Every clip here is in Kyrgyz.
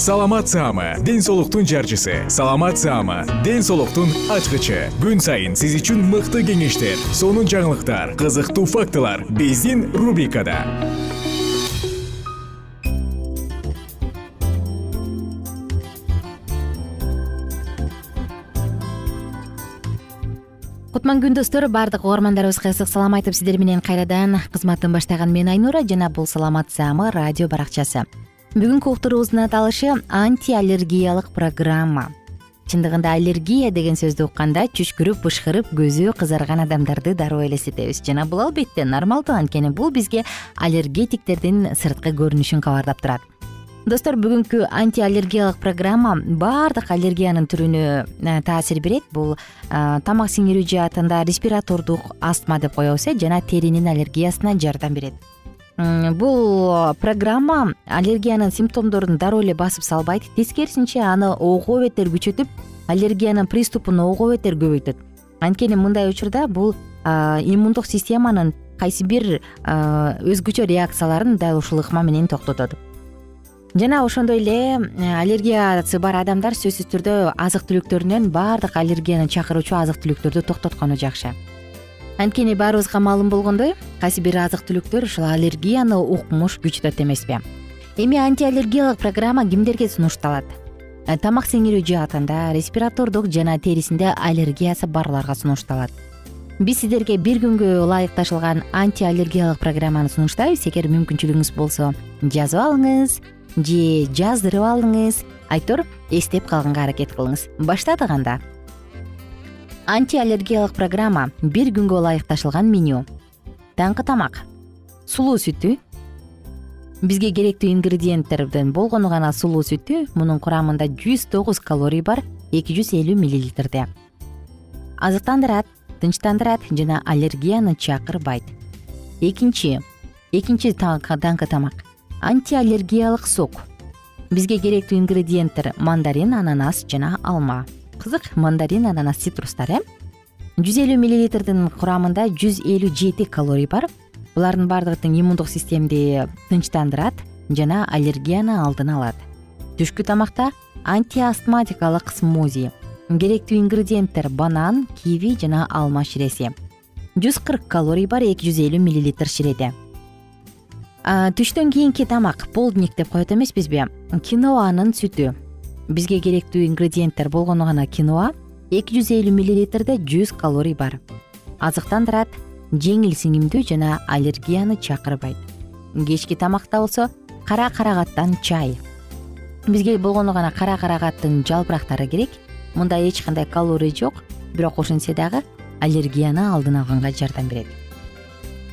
саламат саама ден соолуктун жарчысы. Саламат саама ден соолуктун ачкычы. Күн сайын сиз үчүн мыкты кеңештер сонун жаңылыктар кызыктуу фактылар биздин рубрикада. Кутман күн достор баардык угармандарыбызга ысык салам айтып сиздер менен кайрадан кызматын баштаган мен айнура жана бул саламат саамы радио баракчасы бүгүнкү уктуруубуздун аталышы антиаллергиялык программа. Чындыгында аллергия деген сөздү укканда чүчкүрүп бышкырып көзү кызарган адамдарды дароо элестетебиз. Жана бул албетте нормалдуу анткени бул бизге аллергетиктердин сырткы көрүнүшүн кабардап турат. Достор бүгүнкү антиаллергиялык программа баардык аллергиянын түрүнө э, таасир берет. Бул э, тамак сиңирүү жаатында респиратордук астма деп коебуз э жана теринин аллергиясына жардам берет бул программа аллергиянын симптомдорун дароо эле басып салбайт. Тескерисинче аны огоо бетер күчөтүп аллергиянын приступун огоо бетер көбөйтөт. Анткени мындай учурда бул иммундук системанын кайсы бир өзгөчө реакцияларын дал ушул ыкма менен токтотот. Жана ошондой эле аллергиясы бар адамдар сөзсүз түрдө азык түлүктөрүнөн баардык аллергияны чакыруучу азык түлүктөрдү токтоткону жакшы анткени баарыбызга маалым болгондой кайсы бир азык түлүктөр ушул аллергияны укмуш күчөтөт эмеспи эми антиаллергиялык программа кимдерге сунушталат? Э, тамак сиңирүү жаатында респиратордук жана терисинде аллергиясы барларга сунушталат. Биз сиздерге бир күнгө ылайыкташылган антиаллергиялык программаны сунуштайбыз. Эгер мүмкүнчүлүгүңүз болсо жазып алыңыз же жаздырып алыңыз айтор эстеп калганга аракет кылыңыз. Баштадык анда антиаллергиялык программа бир күнгө ылайыкташылган меню таңкы тамак сулуу сүтү. Бизге керектүү ингредиенттерден болгону гана сулуу сүтү мунун курамында жүз тогуз калорий бар эки жүз элүү миллилитрде. Азыктандырат тынчтандырат жана аллергияны чакырбайт. Экинчи экинчи таңкы тамак антиаллергиялык сок. Бизге керектүү ингредиенттер мандарин ананас жана алма кызык мандарин ананас цитрустар э? Жүз элүү миллилитрдин курамында жүз элүү жети калорий бар. Булардын баардыгы иммундук системди тынчтандырат жана аллергияны алдын алат. Түшкү тамакта антиастматикалык смузи керектүү ингредиенттер банан киви жана алма ширеси. Жүз кырк калорий бар эки жүз элүү миллилитр ширеде түштөн кийинки тамак полдник деп коет эмеспизби? Киноанын сүтү бизге керектүү ингредиенттер болгону гана киноа. Эки жүз элүү миллилитрде жүз калорий бар. Азыктандырат жеңил сиңимдүү жана аллергияны чакырбайт. Кечки тамакта болсо кара карагаттан чай. Бизге болгону гана кара карагаттын жалбырактары керек. Мында эч кандай калорий жок бирок ошентсе дагы аллергияны алдын алганга жардам берет.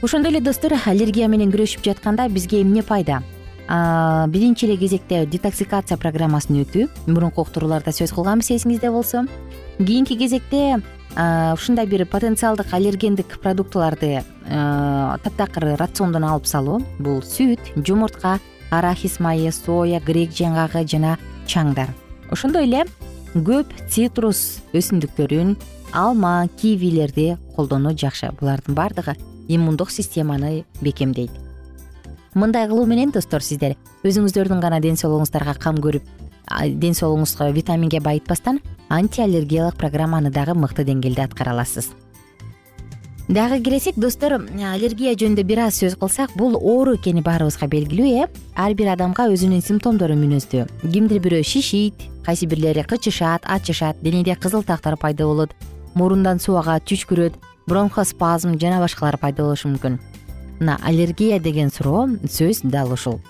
Ошондой эле достор аллергия менен күрөшүп жатканда бизге эмне пайда биринчи эле кезекте детоксикация программасын өтүү. Мурунку уктурууларда сөз кылганбыз эсиңизде болсо. Кийинки кезекте ушундай бир потенциалдык аллергендик продуктыларды таптакыр рациондон алып салуу. Бул сүт жумуртка арахис майы соя грек жаңгагы жана чаңдар. Ошондой эле көп цитрус өсүмдүктөрүн алма кивилерди колдонуу жакшы. Булардын баардыгы иммундук системаны бекемдейт мындай кылуу менен достор сиздер. Өзүңүздөрдүн гана ден соолугуңуздарга кам көрүп ден соолугуңузга витаминге байытпастан антиаллергиялык программаны дагы мыкты деңгээлде аткара аласыз. Дагы киресек достор аллергия жөнүндө бир аз сөз кылсак бул оору экени баарыбызга белгилүү э? Ар бир адамга өзүнүн симптомдору мүнөздүү. Кимдир бирөө шишийт кайсы бирлери кычышат ачышат денеде кызыл тактар пайда болот мурундан суу агат түшкүрөт бронхоспазм жана башкалар пайда болушу мүмкүн мына аллергия деген суроо сөз дал ушул.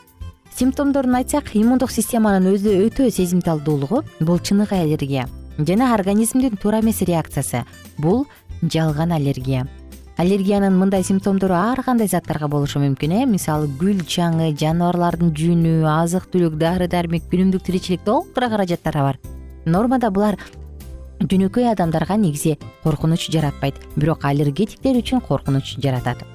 Симптомдорун айтсак иммундук системанын өзү өтө сезимталдуулугу бул чыныгы аллергия жана организмдин туура эмес реакциясы бул жалган аллергия. Аллергиянын мындай симптомдору ар кандай заттарга болушу мүмкүн э? Мисалы гүл чаңы жаныбарлардын жүүнү азык түлүк дары дармек күнүмдүк тиричилик толтура каражаттары бар. Нормада булар жөнөкөй адамдарга негизи коркунуч жаратпайт бирок аллергетиктер үчүн коркунуч жаратат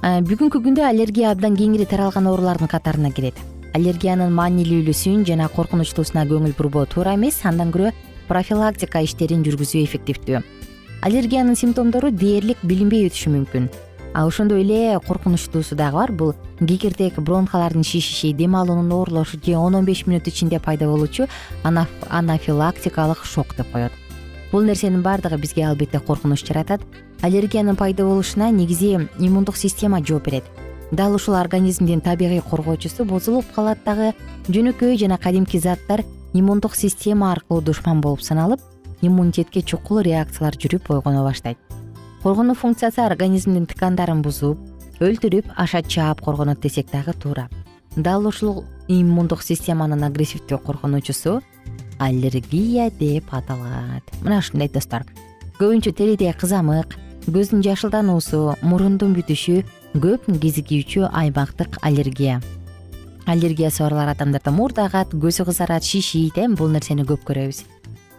бүгүнкү күндө аллергия абдан кеңири таралган оорулардын катарына кирет. Аллергиянын маанилүүлүүсүн жана коркунучтуусуна көңүл бурбоо туура эмес андан көрө профилактика иштерин жүргүзүү эффективдүү. Аллергиянын симптомдору дээрлик билинбей өтүшү мүмкүн. Ошондой эле коркунучтуусу дагы бар. Бул кекиртек бронхалардын шишиши дем алуунун оорлошу же он он беш мүнөт ичинде пайда болуучу анафилактикалык шок деп коет. Бул нерсенин баардыгы бизге албетте коркунуч жаратат аллергиянын пайда болушуна негизи иммундук система жооп берет. Дал ушул организмдин табигый коргоочусу бузулуп калат дагы жөнөкөй жана кадимки заттар иммундук система аркылуу душман болуп саналып иммунитетке чукул реакциялар жүрүп бойгоно баштайт. Коргонуу функциясы организмдин ткандарын бузуп өлтүрүп аша чаап коргонот десек дагы туура. Дал ушул иммундук системанын агрессивдүү коргонуучусу аллергия деп аталат. Мына ушундай достор. Көбүнчө териде кызамык көздүн жашылдануусу мурундун бүтүшү көп кезигүүчү аймактык аллергия. Аллергиясы бар адамдарда мурд агат көзү кызарат шишийт э бул нерсени көп көрөбүз.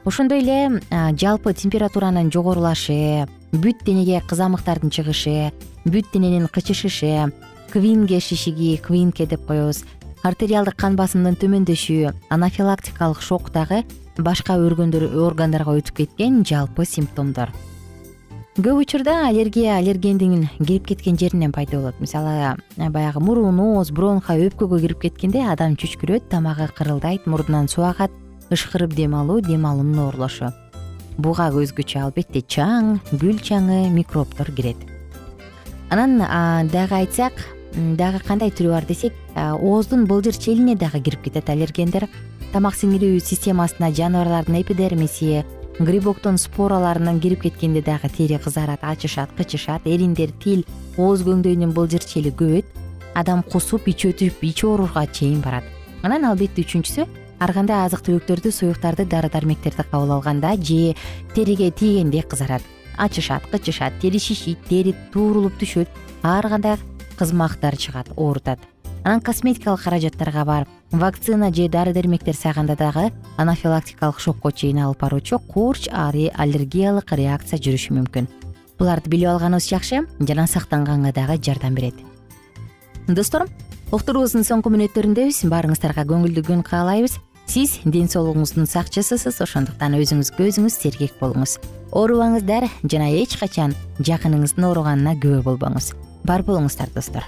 Ошондой эле жалпы температуранын жогорулашы бүт денеге кызамыктардын чыгышы бүт дененин кычышышы квинге шишиги квинке деп коебуз. Артериалдык кан басымдын төмөндөшү анафилактикалык шок дагы башка органдарга өтүп кеткен жалпы симптомдор көп учурда аллергия аллергендин кирип кеткен жеринен пайда болот. Мисалы баягы мурун ооз бронха өпкөгө кирип кеткенде адам чүчкүрөт тамагы кырылдайт мурдунан суу агат ышкырып дем алуу дем алуунун оорлошу. Буга өзгөчө албетте чаң гүл чаңы микробдор кирет. Анан дагы айтсак дагы кандай түрү бар десек ооздун былжыр челине дагы кирип кетет аллергендер. Тамак сиңирүү системасына жаныбарлардын эпидермиси грибоктун спораларынан кирип кеткенде дагы тери кызарат ачышат кычышат эриндер тил ооз көңдөйүнүн былжыр чели көбөйт адам кусуп ичи өтүп ичи ооруга чейин барат. Анан албетте үчүнчүсү ар кандай азык түлүктөрдү суюктарды дары дармектерди кабыл алганда же териге тийгенде кызарат. Ачышат кычышат тери шишийт тери туурулуп түшөт ар кандай кызмактар чыгат оорутат анан косметикалык каражаттарга барып вакцина же дары дармектер сайганда дагы анафилактикалык шокко чейин алып баруучу курч аллергиялык реакция жүрүшү мүмкүн. Буларды билип алганыбыз жакшы жана сактанганга дагы жардам берет. Достор уктуруубуздун соңку мүнөттөрүндөбүз баарыңыздарга көңүлдүү күн каалайбыз. Сиз ден соолугуңуздун сакчысысыз ошондуктан өзүңүзгө өзүңүз сергек болуңуз. Оорубаңыздар жана эч качан жакыныңыздын ооруганына күбө болбоңуз. Бар болуңуздар достор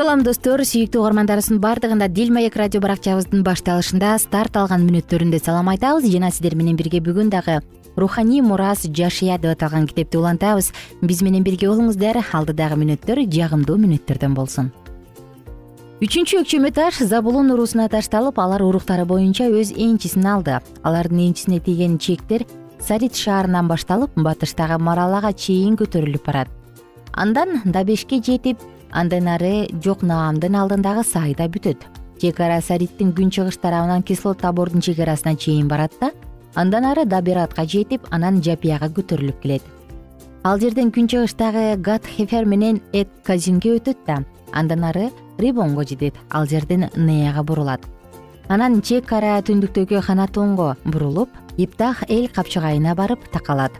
салам достор. Сүйүктүү угармандарыбыздын баардыгында дил маек радио баракчабыздын башталышында старт алган мүнөттөрүндө салам айтабыз. Жана сиздер менен бирге бүгүн дагы руханий мурас жашыя деп аталган китепти улантабыз. Биз менен бирге болуңуздар. Алдыдагы мүнөттөр жагымдуу мүнөттөрдөн болсун. Үчүнчү өкчөмө таш забулун уруусуна ташталып алар уруктары боюнча өз энчисин алды. Алардын энчисине тийген чектер сарит шаарынан башталып батыштагы маралага чейин көтөрүлүп барат. Андан дабешке жетип андан ары жок наамдын алдындагы сайда бүтөт. Чек ара сариттин күн чыгыш тарабынан кислот табордун чек арасына чейин барат да андан ары дабиратка жетип анан жапияга көтөрүлүп келет. Ал жерден күнчыгыштагы гат хефер менен эк казинге өтөт да андан ары рибонго жетет ал жерден неяга бурулат. Анан чек ара түндүктөгү ханатонго бурулуп иптах эл капчыгайына барып такалат.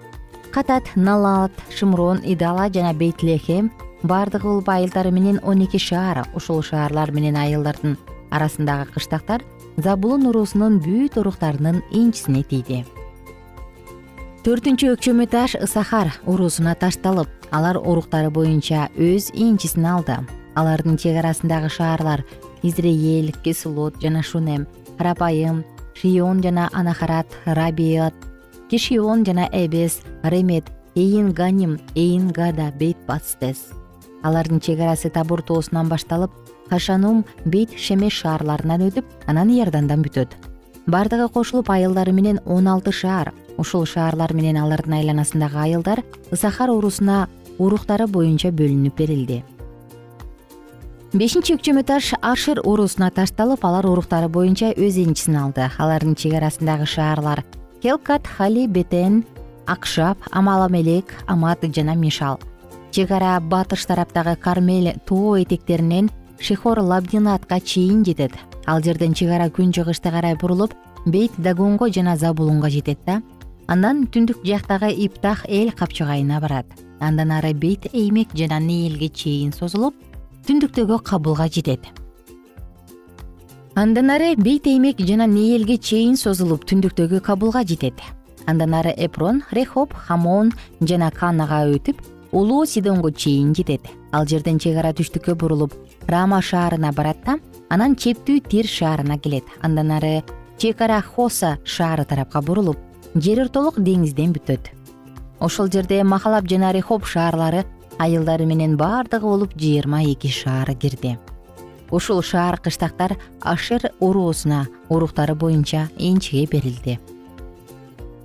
Катат налат шымрон идала жана бейтлехем баардыгы улуп айылдары менен он эки шаар ушул шаарлар менен айылдардын арасындагы кыштактар забулун уруусунун бүт уруктарынын энчисине тийди. Төртүнчү өкчөмө таш ысахар уруусуна ташталып алар уруктары боюнча өз энчисин алды. Алардын чек арасындагы шаарлар изреель кесулот жана шунем рапайым шион жана анахарат рабиат кишион жана эбес ремет эйин ганим эйин гада бейт бацтес алардын чек арасы табур тоосунан башталып хашанум бейт шемеш шаарларынан өтүп анан иордандан бүтөт. Баардыгы кошулуп айылдары менен он алты шаар ушул шаарлар менен алардын айланасындагы айылдар ысахар уруусуна уруктары боюнча бөлүнүп берилди. Бешинчи өкчөмө таш ашир уруусуна ташталып алар уруктары боюнча өз энчисин алды. Алардын чек арасындагы шаарлар келкат хали бетен акшап амаламелек амат жана мишал чек ара батыш тараптагы кармель тоо этектеринен шихор лабдинатка чейин жетет. Ал жерден чек ара күн чыгышты карай бурулуп бейт дагонго жана забулунга жетет да андан түндүк жактагы иптах эл капчыгайына барат. Андан ары бейт эймек жана нээлге чейин созулуп түндүктөгү кабылга жетет. Андан ары бейт эймек жана нээлге чейин созулуп түндүктөгү кабылга жетет. Андан ары эпрон рехоб хамон жана канага өтүп улуу сидонго чейин жетет ал жерден чек ара түштүккө бурулуп рама шаарына барат да анан чептүү тир шаарына келет. Андан ары чек ара хоса шаары тарапка бурулуп жер ортолук деңизден бүтөт. Ошол жерде махалап жана рехоб шаарлары айылдары менен баардыгы болуп жыйырма эки шаар кирди. Ушул шаар кыштактар ашер уруусуна уруктары боюнча энчиге берилди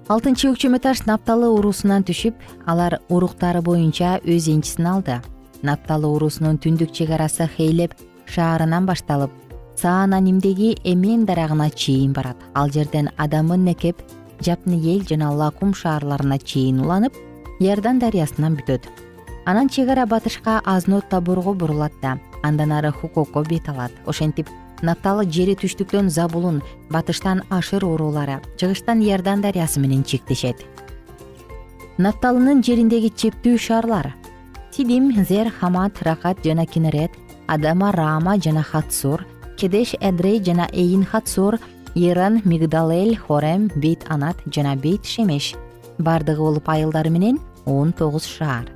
алтынчы өкчөмө таш напталы уруусунан түшүп алар уруктары боюнча өз энчисин алды. Напталы уруусунун түндүк чек арасы хейлеп шаарынан башталып саананимдеги эмен дарагына чейин барат. Ал жерден адамын некеп жапныел жана лакум шаарларына чейин уланып иордан дарыясынан бүтөт. Анан чек ара батышка азнот таборго бурулат да андан ары хукокко бет алат. Ошентип напталы жери түштүктөн забулун батыштан ашыр уруулары чыгыштан иордан дарыясы менен чектешет. Напталынын жериндеги чептүү шаарлар. Сидим зер хамат ракат жана кинерет адама рама жана хатсур кедеш эдрей жана эйин хатсур иран мигдалель хорем бейт анат жана бейт шемеш. Баардыгы болуп айылдары менен он тогуз шаар.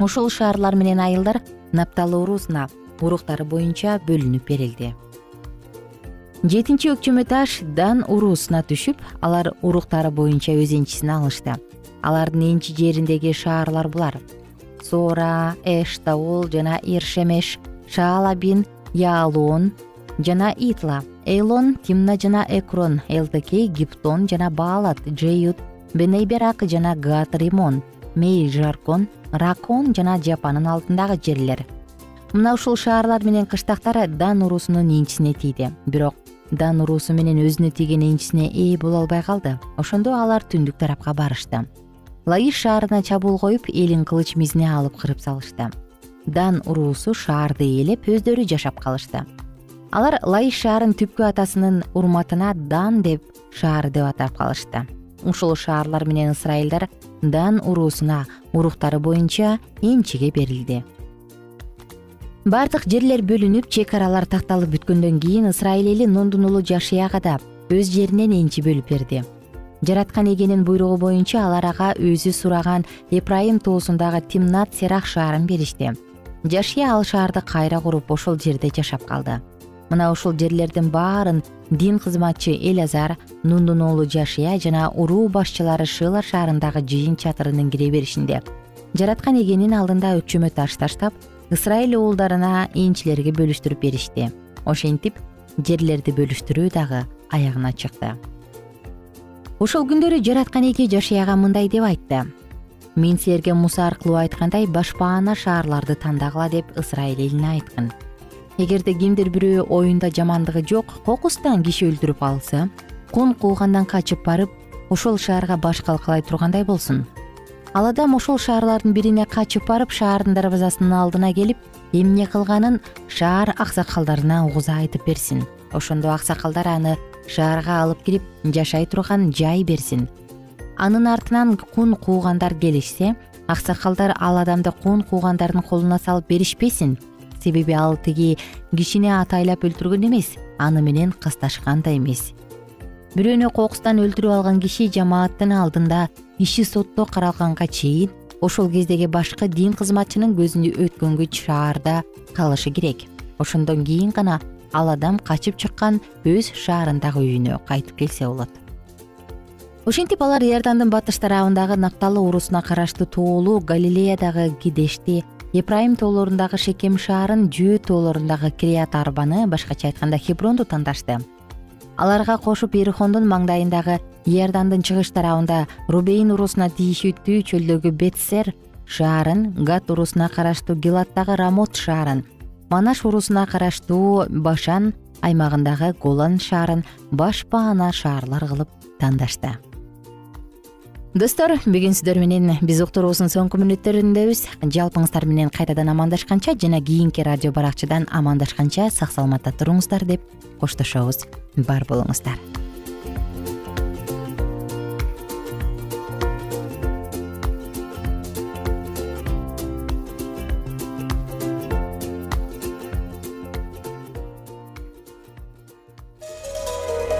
Ушул шаарлар менен айылдар напталы уруусуна уруктары боюнча бөлүнүп берилди. Жетинчи өкчөмө таш дан уруусуна түшүп алар уруктары боюнча өз энчисин алышты. Алардын энчи жериндеги шаарлар булар. Сора эштаул жана иршемеш шаалабин яалон жана итла эйлон тимна жана экрон элтекей гиптон жана баалат джеют бенейберак жана гат римон мей жаркон ракон жана жапанын алдындагы жерлер мына ушул шаарлар менен кыштактар дан уруусунун энчисине тийди. Бирок дан уруусу менен өзүнө тийген энчисине ээ боло албай калды. Ошондо алар түндүк тарапка барышты. Лаиш шаарына чабуул коюп элин кылыч мизине алып кырып салышты. Дан уруусу шаарды ээлеп өздөрү жашап калышты. Алар лаиш шаарын түпкү атасынын урматына дан деп шаар деп атап калышты. Ушул шаарлар менен ысрайылдар дан уруусуна уруктары боюнча энчиге берилди баардык жерлер бөлүнүп чек аралар такталып бүткөндөн кийин ысрайыл эли нундун уулу жашияга да өз жеринен энчи бөлүп берди. Жараткан эгенин буйругу боюнча алар ага өзү сураган эпрайым тоосундагы тимнат серах шаарын беришти. Жашия ал шаарды кайра куруп ошол жерде жашап калды. Мына ушул жерлердин баарын дин кызматчы элязар нундун уулу жашия жана уруу башчылары шыла шаарындагы жыйын чатырынын кире беришинде. Жараткан эгенин алдында өкчөмө таш таштап ысрайыл уулдарына энчилерге бөлүштүрүп беришти. Ошентип жерлерди бөлүштүрүү дагы аягына чыкты. Ошол күндөрү жараткан эге жашияга мындай деп айтты. Мен силерге муса аркылуу айткандай башпаана шаарларды тандагыла деп ысрайыл элине айткын. Эгерде кимдир бирөө оюнда жамандыгы жок кокустан киши өлтүрүп алса кун куугандан качып барып ошол шаарга баш калкалай тургандай болсун ал адам ошол шаарлардын бирине качып барып шаардын дарбазасынын алдына келип эмне кылганын шаар аксакалдарына угуза айтып берсин. Ошондо аксакалдар аны шаарга алып кирип жашай турган жай берсин. Анын артынан кун куугандар келишсе аксакалдар ал адамды кун куугандардын колуна салып беришпесин. Себеби ал тиги кишини атайлап өлтүргөн эмес аны менен кысташкан да эмес. Бирөөнү кокустан өлтүрүп алган киши жамааттын алдында иши сотто каралганга чейин ошол кездеги башкы дин кызматчынын көзүнө өткөнгө шаарда калышы керек. Ошондон кийин гана ал адам качып чыккан өз шаарындагы үйүнө кайтып келсе болот. Ошентип алар иордандын батыш тарабындагы напталы уруусуна караштуу тоолуу галилеядагы кидешти эпрайым тоолорундагы шекем шаарын жөө тоолорундагы кирият арбаны башкача айтканда хебронду тандашты. Аларга кошуп эрихондун маңдайындагы иордандын чыгыш тарабында рубейн уруусуна тийиштүү чөлдөгү бетсер шаарын гат уруусуна караштуу гелаттагы рамот шаарын манаш уруусуна караштуу башан аймагындагы голан шаарын баш баана шаарлар кылып тандашты. Достор бүгүн сиздер менен биз уктуруубуздун соңку мүнөттөрүндөбүз жалпыңыздар менен кайрадан амандашканча жана кийинки радио баракчадан амандашканча сак саламатта туруңуздар деп коштошобуз. Бар болуңуздар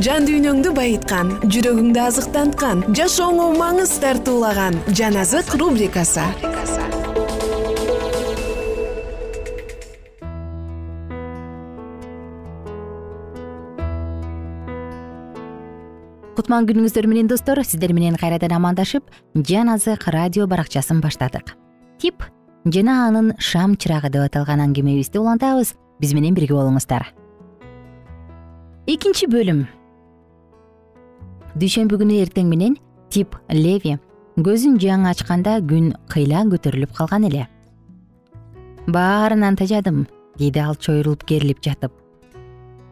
жан дүйнөңдү байыткан жүрөгүңдү азыктанткан жашооңо маңыз тартуулаган жан азык рубрикасы. Кутман күнүңүздөр менен достор сиздер менен кайрадан амандашып жан азык радио баракчасын баштадык. Тип жана анын шам чырагы деп аталган аңгемебизди улантабыз. Биз менен бирге болуңуздар. Экинчи бөлүм дүйшөмбү күнү эртең менен тип леви. Көзүн жаңы ачканда күн кыйла көтөрүлүп калган эле. Баарынан тажадым деди ал чойрулуп керилип жатып.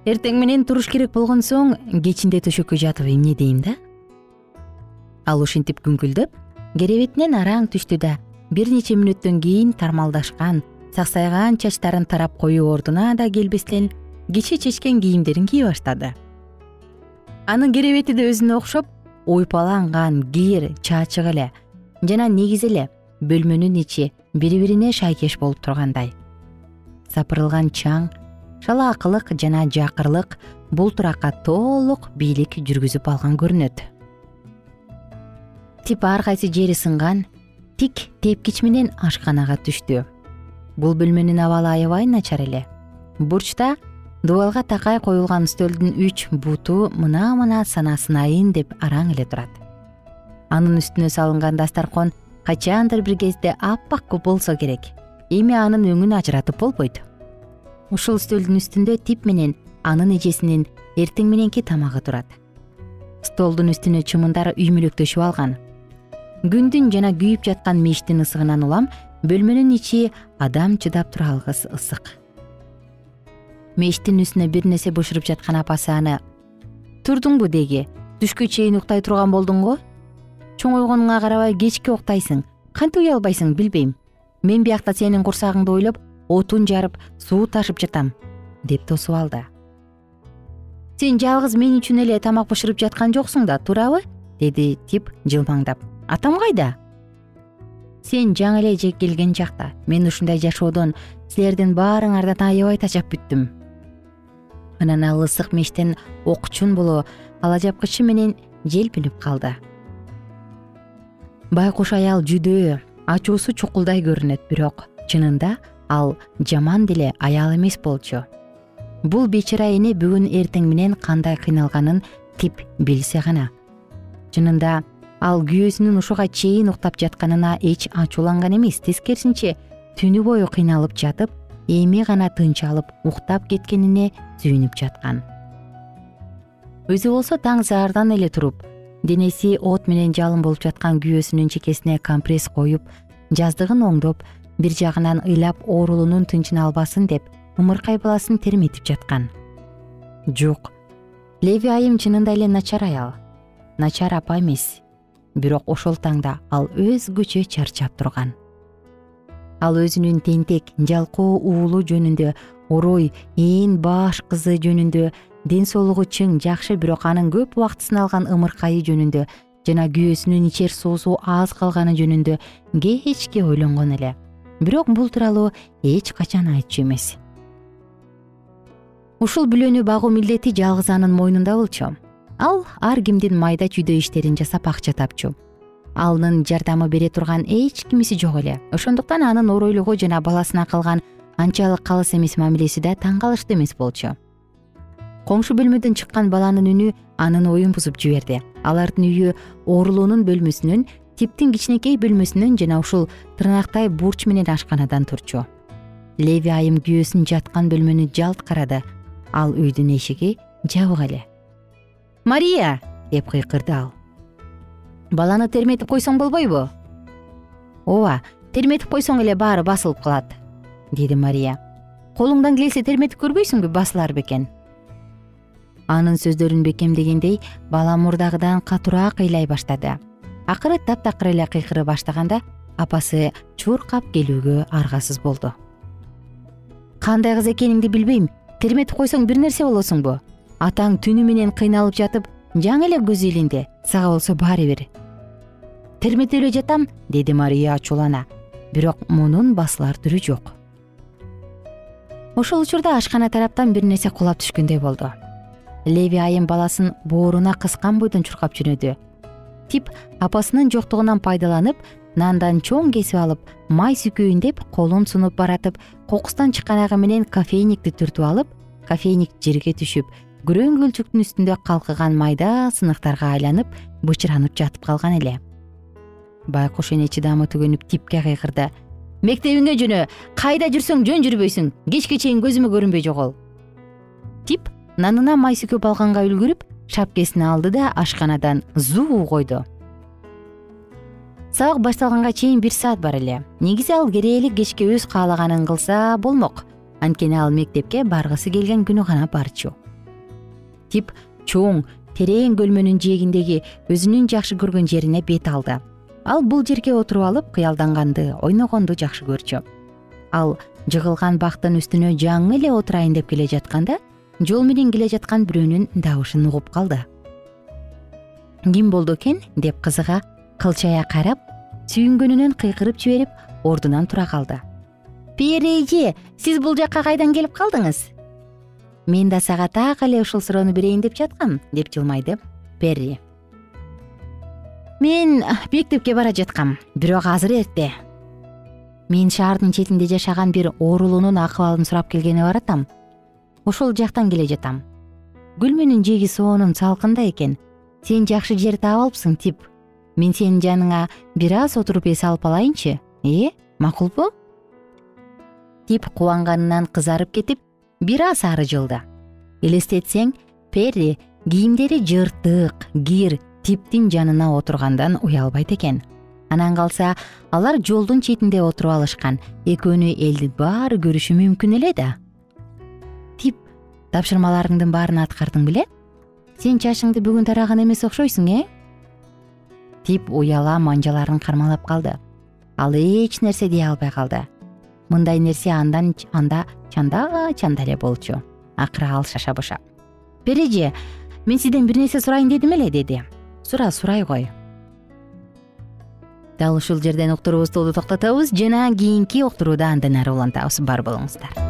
Эртең менен туруш керек болгон соң кечинде төшөккө жатып эмне дейм да? Ал ушинтип күңкүлдөп керебетинен араң түштү да бир нече мүнөттөн кийин тармалдашкан саксайган чачтарын тарап коюу ордуна да келбестен кече чечкен кийимдерин кие баштады анын керебети да өзүнө окшоп уйпаланган кир чаачык эле жана негизи эле бөлмөнүн ичи бири бирине шайкеш болуп тургандай. Сапырылган чаң шалаакылык жана жакырлык бул туракка толук бийлик жүргүзүп алган көрүнөт. Тип ар кайсы жери сынган тик тепкич менен ашканага түштү. Бул бөлмөнүн абалы аябай начар эле. Бурчта дубалга такай коюлган үстөлдүн үч буту мына мына санасынайын деп араң эле турат. Анын үстүнө салынган дасторкон качандыр бир кезде аппак болсо керек. Эми анын өңүн ажыратып болбойт. Ушул үстөлдүн үстүндө тип менен анын эжесинин эртең мененки тамагы турат. Столдун үстүнө чымындар үймөлөктөшүп алган. Күндүн жана күйүп жаткан мештин ысыгынан улам бөлмөнүн ичи адам чыдап тура алгыс ысык мештин үстүнө бир нерсе бышырып жаткан апасы аны. Турдуңбу деги? Түшкө чейин уктай турган болдуң го чоңойгонуңа карабай кечке уктайсың. Кантип уялбайсың билбейм. Мен биякта сенин курсагыңды ойлоп отун жарып суу ташып жатам деп тосуп алды. Сен жалгыз мен үчүн эле тамак бышырып жаткан жоксуң да туурабы деди тип жылмаңдап. Атам кайда? Сен жаңы эле келген чакта мен ушундай жашоодон силердин баарыңардан аябай тажап бүттүм анан ал ысык мештен окчун боло ала жапкычы менен желпинип калды. Байкуш аял жүдөө ачуусу чукулдай көрүнөт бирок чынында ал жаман деле аял эмес болчу. Бул бечара эне бүгүн эртең менен кандай кыйналганын тип билсе гана. Чынында ал күйөөсүнүн ушуга чейин уктап жатканына эч ачууланган эмес тескерисинче түнү бою кыйналып жатып эми гана тынч алып уктап кеткенине сүйүнүп жаткан. Өзү болсо таң саардан эле туруп денеси от менен жалын болуп жаткан күйөөсүнүн чекесине компресс коюп жаздыгын оңдоп бир жагынан ыйлап оорулуунун тынчын албасын деп ымыркай баласын терметип жаткан. Жок леви айым чынында эле начар аял начар апа эмес. Бирок ошол таңда ал өзгөчө чарчап турган ал өзүнүн тентек жалкоо уулу жөнүндө орой ээн баш кызы жөнүндө ден соолугу чың жакшы бирок анын көп убактысын алган ымыркайы жөнүндө жана күйөөсүнүн ичер суусу аз калганы жөнүндө кечке ойлонгон эле. Бирок бул тууралуу эч качан айтчу эмес. Ушул бүлөнү багуу милдети жалгыз анын мойнунда болчу. Ал ар кимдин майда чүйдө иштерин жасап акча тапчу анын жардамы бере турган эч кимиси жок эле. Ошондуктан анын оройлугу жана баласына кылган анчалык калыс эмес мамилеси да таң калыштуу эмес болчу. Коңшу бөлмөдөн чыккан баланын үнү анын оюн бузуп жиберди. Алардын үйү оорулуунун бөлмөсүнөн типтин кичинекей бөлмөсүнөн жана ушул тырнактай бурч менен ашканадан турчу. Леви айым күйөөсүн жаткан бөлмөнү жалт карады. Ал үйдүн эшиги жабык эле. Мария деп кыйкырды ал баланы терметип койсоң болбойбу? Ооба терметип койсоң эле баары басылып калат деди мария. Колуңдан келсе терметип көрбөйсүңбү басылар бекен? Анын сөздөрүн бекемдегендей бала мурдагыдан катуураак ыйлай баштады. Акыры таптакыр эле кыйкыра баштаганда апасы чуркап келүүгө аргасыз болду. Кандай кыз экениңди билбейм. Терметип койсоң бир нерсе болосуңбу. Атаң түнү менен кыйналып жатып жаңы эле көзү илинди сага болсо баары бир терметип эле жатам деди мария ачуулана бирок мунун басылар түрү жок. Ошол учурда ашкана тараптан бир нерсе кулап түшкөндөй болду. Леви айым баласын бооруна кыскан бойдон чуркап жөнөдү. Тип апасынын жоктугунан пайдаланып нандан чоң кесип алып май сүкөйүн деп колун сунуп баратып кокустан чыккан менен кофейникти түртүп алып кофейник жерге түшүп күрөң көлчүктүн үстүндө калкыган майда сыныктарга айланып бычыранып жатып калган эле. Байкуш эне чыдамы түгөнүп типке кыйкырды мектебиңе жөнө кайда жүрсөң жөн жүрбөйсүң кечке чейин көзүмө көрүнбөй жогол тип нанына май сүкөп алганга үлгүрүп шапкесин алды да ашканадан зуу койду. Сабак башталганга чейин бир саат бар эле. Негизи ал керээли кечке өз каалаганын кылса болмок. Анткени ал мектепке баргысы келген күнү гана барчу тип чоң терең бөлмөнүн жээгиндеги өзүнүн жакшы көргөн жерине бет алды. Ал бул жерге отуруп алып кыялданганды ойногонду жакшы көрчү. Ал жыгылган бактын үстүнө жаңы эле отурайын деп келе жатканда жол менен келе жаткан бирөөнүн добушун угуп калды. Ким болду экен? деп кызыга кылчая карап сүйүнгөнүнөн кыйкырып жиберип ордунан тура калды. Пери эже сиз бул жакка кайдан келип калдыңыз мен да сага так эле ушул суроону берейин деп жаткам деп жылмайды перри. Мен мектепке бара жаткам бирок азыр эрте мен шаардын четинде жашаган бир оорулуунун акыбалын сурап келгени баратам. Ошол жактан келе жатам. Күлмөнүн жээги соонун салкындай экен. Сен жакшы жер таап алыпсың тип. Мен сенин жаныңа бир аз отуруп эс алып алайынчы. Э макулбу тип кубанганынан кызарып кетип бир аз ары жылды элестетсең перри кийимдери жыртык кир типтин жанына отургандан уялбайт экен. Анан калса алар жолдун четинде отуруп алышкан. Экөөнү элдин баары көрүшү мүмкүн эле да. Тип тапшырмаларыңдын баарын аткардың беле? Сен чачыңды бүгүн тараган эмес окшойсуң э? Тип уяла манжаларын кармалап калды. Ал эч нерсе дей албай калды мындай нерсе андан анда чанда чанда эле болчу. Акыры ал шаша буша пери мен сизден бир нерсе сурайын дедим эле деди. Сура сурай кой. Дал ушул жерден уктуруубузду токтотобуз жана кийинки уктурууда андан ары улантабыз бар болуңуздар